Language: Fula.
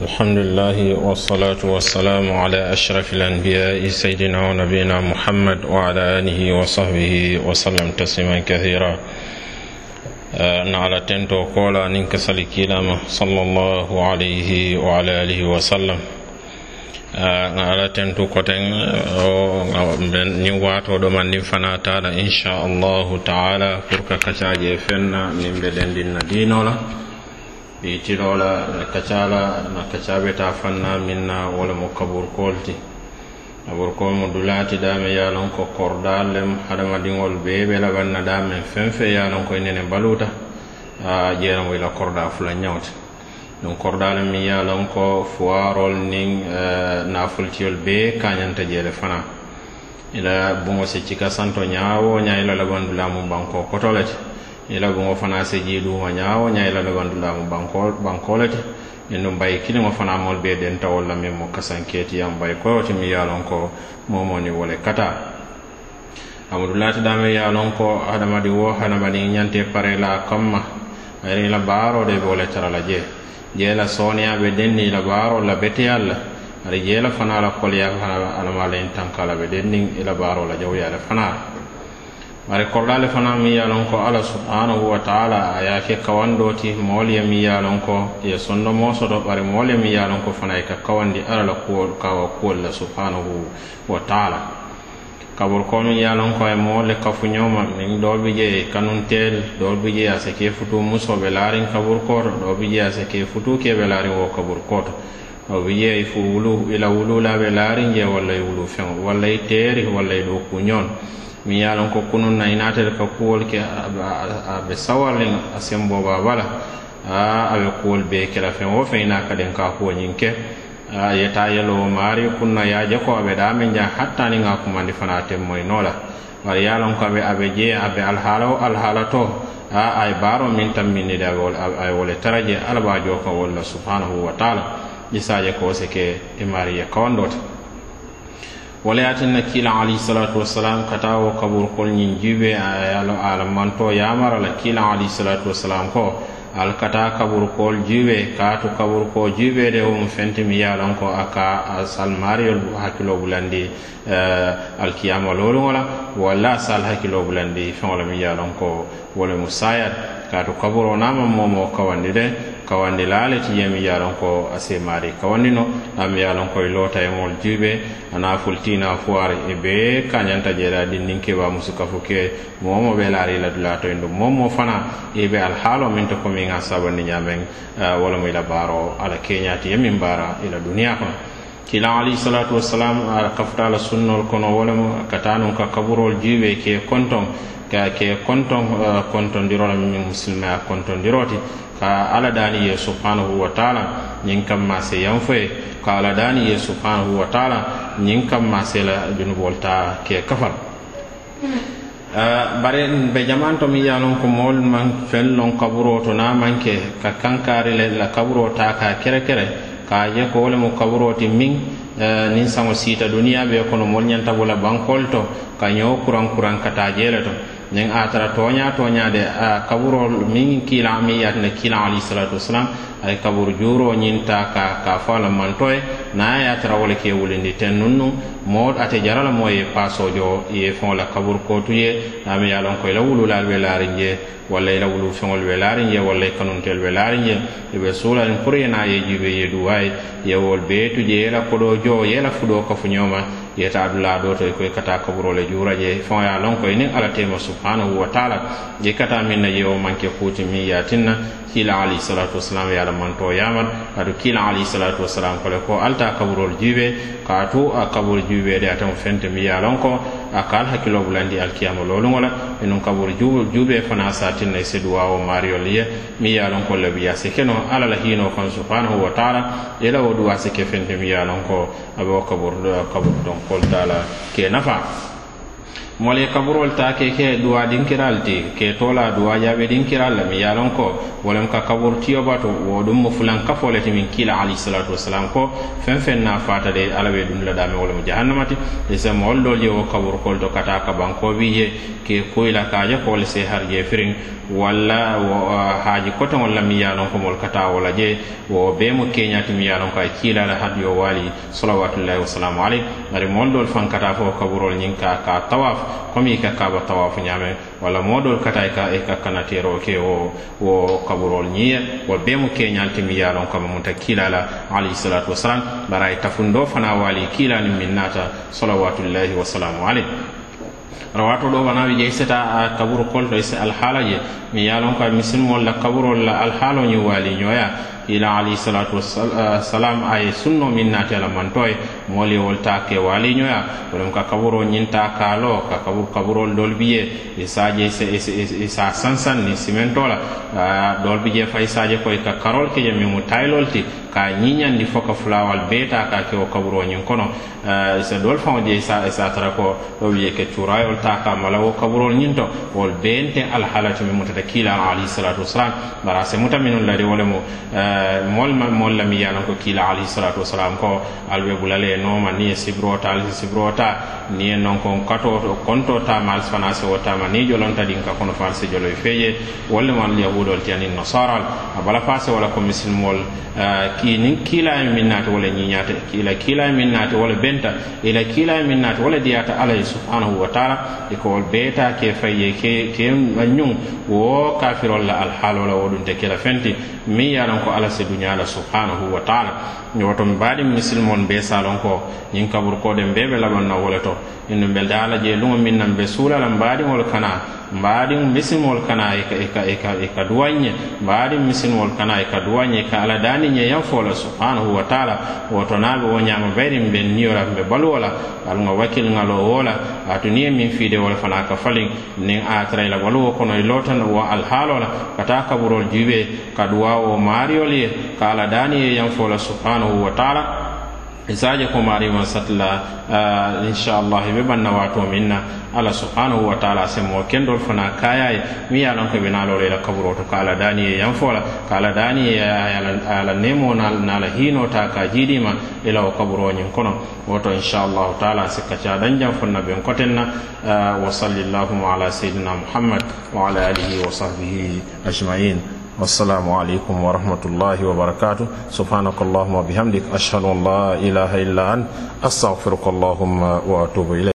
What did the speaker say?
الحمد لله والصلاة والسلام على أشرف الأنبياء سيدنا ونبينا محمد وعلى آله وصحبه وسلم تسليما كثيرا. آه، أن على تنتو قولا ننك سلكيلام صلى الله عليه وعلى آله وسلم. آه، على تنتو قتن ني واتو نفنا تعالى إن شاء الله تعالى. فرك كتاجي فن من بدن دين الله itiro la ala kaca la ana kaca be ta fanna min na walamu kaburkol ti kaburkol mo dulati dame yalon ko kordalem hadamadiŋol bee be laban na damen feŋ feŋ ye lon ko nene baluta a jeeraŋo ila korda fula ñawte. Ɗum kordaale mi yalon ko fuwarol nin eh, nafoltiyol be kañanta jeele fana. Ila buŋo si cika santo ñawo ñaa ila labandulamu banko kotolete. ila gongo fana si jiiduma ñawo ñayila no ganduɗamo bankole te. Ɗum mbayi kiliŋo fana mol biyeɗen tawolla min mo kasanketiyam mbay koyoti mi yalon ko momoni wole kata. Amadou latiɗami yalon ko hadamadi wo hadamadi ñante parela kamma ayri la baarode ɓe wole tarala jee jeela soniyaɓe denni ila baaro la beteyalla aɗa jeela fana la kolya fana alamala en tankala ɓe denni ila baaro la jawyale fanala bari korlale fana mi ye lon ko alla subhanahu wa taala a ye ke kawando ti moolu ye mi ye lon ko ye sondo moo soto bari moolu ye mi ye lon ko fana e ka kawandi ala la kuwol kawa kuwol la subhanahu wa taala. Kaburu ko mi ye lon ko e moolu kafuñoma min dool bi je kanuntel dool bi je a se ke futu musoɓe laarin kaburu koto dool bi je a se ke futu keɓe laarin wo kaburu koto o bi je i e fo wulu ila wululaɓe laarin je walla e wulu feŋo walla e teeri walla e ɗo kuñon mi yalon ko kunun nayi i ka kuwol ke aɓe be a semboo baa bala. A aɓe kuwol be kela feŋ wo feŋ i naa ka kuwoñin ke. A yeta yelo maari kunna ya ko aɓe ɗamen jan hattani ga kumandi fana temmoy la wara yalon ko aɓe aɓe je aɓe alhaala o alhaala to. A ay e baaro min tamminnide ay wole taraje alabajo ko wolla subhanahu wa taala. Isaje ko sike maariye kawandote walayatin na kila alayhi salatu wassalam ka wo kaburukol ñiŋ jibe a ye a yamara la kila alayhi salatu wassalam ko al ka taa jibe kaatu kaburko jibe de wo fenti mi ye ko aka ka a salmariyol hakkilo bulandi e, alkiyama loluŋola walla sal hakkilo bulandi feŋo le mi ye ko wo mu sayat kaatu kaburo nama momo kawandi de kawandi laale ti yemi ye lon ko ase semari kawandi no nam ye lon koye loota e mol juuɓe ana fultina foire e be kañanta jeeɗa ɗinnin keɓa musu kafu ke momo ɓe laari ladula toyen ɗum momo fana e ɓe alhaalo min to komin a sabandi ñamen wala mo ila baaro ala keñati yemin mbara ila duniya kono. kila alayhi salatu wassalam a kafutala sunnol kono wolemo katanum ka kaburol juuɓe ke konton ka ke konton uh, kontondirola min musilmaya kontondiroti. Ka ala dani ye subhanahu wa taala ñin kamma se yanfoye. Ka ala dani ye subhanahu wa taala ñin kamma se la junubol ta ke kafal. Uh, bare be jaman to min ye ko mool man fen lon kaburo to na manke ka kankari le la kaburo ta ka kere kere. ka je ko wole mu kaburoti min e, nin saŋo siita duniya be kono moolu ñanta bula bankol to ka ñoo kuran kuran kata jele to. nin a tara toña toñade a kaburol min kila mi yatine kila alayhisalatu wasalam ay kaburu juuro ñinta ka ka fo a la manto na ya tara wala ke wulindi ten nun nu moo ate jara la moo ye pasojo ye feŋo la kabur kotu ye. Ami ye lon ko la wululaalu be laariŋ je walla i la wulu feŋolu be laariŋ je walla i kanuntelu be laariŋ je. I be suulaŋ pour ye naa ye jibe ye duwa ye yewol beetuji yela koɗo jo yela fuɗo kafuñoma yeta adula ɗo to e koye kata kaburole juuraje. Fon ya lon koye niŋ ala tema subhanahu wa taala. Je kata min na yewo manke kuuti min yatinna kila alayhi salatu wasalam ye ala manto yamat aɗu kila alayhi salatu wasalam kole ko alta kaburol juuɓe kaatu tu a kaburu juuɓeɗe atamo fente mi ya lon ko. A ka al hakkiloo bulandi alkiyama looluŋo la minun kaburu juube fana satin nay i se duwawo mariyol ye miŋ ye a loŋ ko labiya si ke no alla la hiinoo kaŋ subhanahu wa taala i la wo duwa si ke fente miŋ ye a loŋ ko a be wo kaburu kaburu donkolu taa la ke nafa mol ye kaburol ta ke ke duwa dinkiral ti ke tola duwa jaabe dinkiral la mi ye lon ko wolem ka kabur tiyo bato wo ɗum mo fulan kafo le ti min kila alayhisalatu wasalam ko. Fen fen na fata de ala be ɗum la dame wolem jahannamati ti isa mool dol je wo kabur kol to kata kabanko bi je ke koyla kaje kol se har je firin. walla haaji kotoŋol la miŋ ye a loŋ ko moolu ka taa wo la je wo bee mu keeñaati miŋ ye a loŋ ko a kiila la hadu yo waali salawatullahi wasalamu aleyk bari moolu doolu faŋ ka taa fo kaburol ñiŋ ka ka tawaf comme i ka kaaba tawafu ñaame walla moo doolu e ka taa i ka i ka kanateeroo ke wo wo kaburol ñiŋ ye wo bee mu keeñaali ti miŋ ye a loŋ kama munta kiila la alayhi salatu wasalam bari a ye tafundoo fanaŋ waali kiila niŋ miŋ naata salawatullahi wasalamu aleyk aleyh rawato ɗo wona wi jeyi seta kaburu kolto e alhaala je mi yalon ko misilmol la kaburol la alhaalo ñi waali ñoya ila alayhi salatu wassalam aye sunno min naati ala mantoye ye wol ta ke waali ñoya wolem ka kaburo ñinta kaalo ka kabur kaburol dol biye e saje sa sansan ni simento la dol bije fay saje koye ka karol keje mimu taylol ti ka ñiñandi fo ka fulawal beeta ka ke o kaburo ñin kono sa dol faŋo je sa sa tara ko ɗo wiye ke curayol ta ka mala wo kaburol ñinto wol bente alhalatu min mutata kiila alayhi salatu wasalam bara se muta minun ladi wolemo mol mol lam yanan ko kila alayhi salatu wasalam ko albe bulale noma ni sibrota al sibrota ni non ko kato konto ta mal fana se wota ma ni jolonta din ka kono fal se jolo feje wala mal yahudol tiani nasara abala fase wala ko misil mol ki ni kila min nata wala ni nyata kila kila min nata wala benta ila kila min nata wala diata alayhi subhanahu wa ta'ala e kowol beeta ke faye ke ga ñun wo kafirol la alhaalo la wo te kela fenti. Min ye ko ala si duñala subhanahu wa taala. Woto mi mbaɗin misilmon be salon ko ñin kabur koɗen be ɓe laɓan wole to inɗum ɓe ala je luŋo min nan ɓe suulala mbaɗiŋol kana. mbaɗin misinwol kana e ka e e e duwanñe mbaɗin misinwol kana e ka duwanñe ka ala daniñe yan fola subhanahu wa taala. Woto naɓe wo ñama bayrin ɓen niyola ɓe baluwola alga wakkilngal o wola atu ni ye min fiidewol fana ka falin. Nin a tara ila baluwo kono e lotana wo alhaalola kata kaburol juɓe ka duwa o maariyol ye ka ala dani ye yan fola subhanahu wa taala. isaje komarima satla uh, inchallah ɓe ɓanna wato minna. Allah subhanahu wa taala semo kendol fana kayaye mi ye ko ɓe naalole ila kaburo to ko ala dani ye yanfola ko ala dani ye ala nemo nala hinota ka jiiɗima ila o kaburoñin kono woto inchallahu taala si kaca jam fonna ɓen kotenna. Uh, wa salli llahuma ala seydina muhammad wa ala alihi wa sahbihi ajmain. والسلام عليكم ورحمة الله وبركاته. سبحانك اللهم وبحمدك أشهد أن لا إله إلا أنت أستغفرك اللهم وأتوب إليك.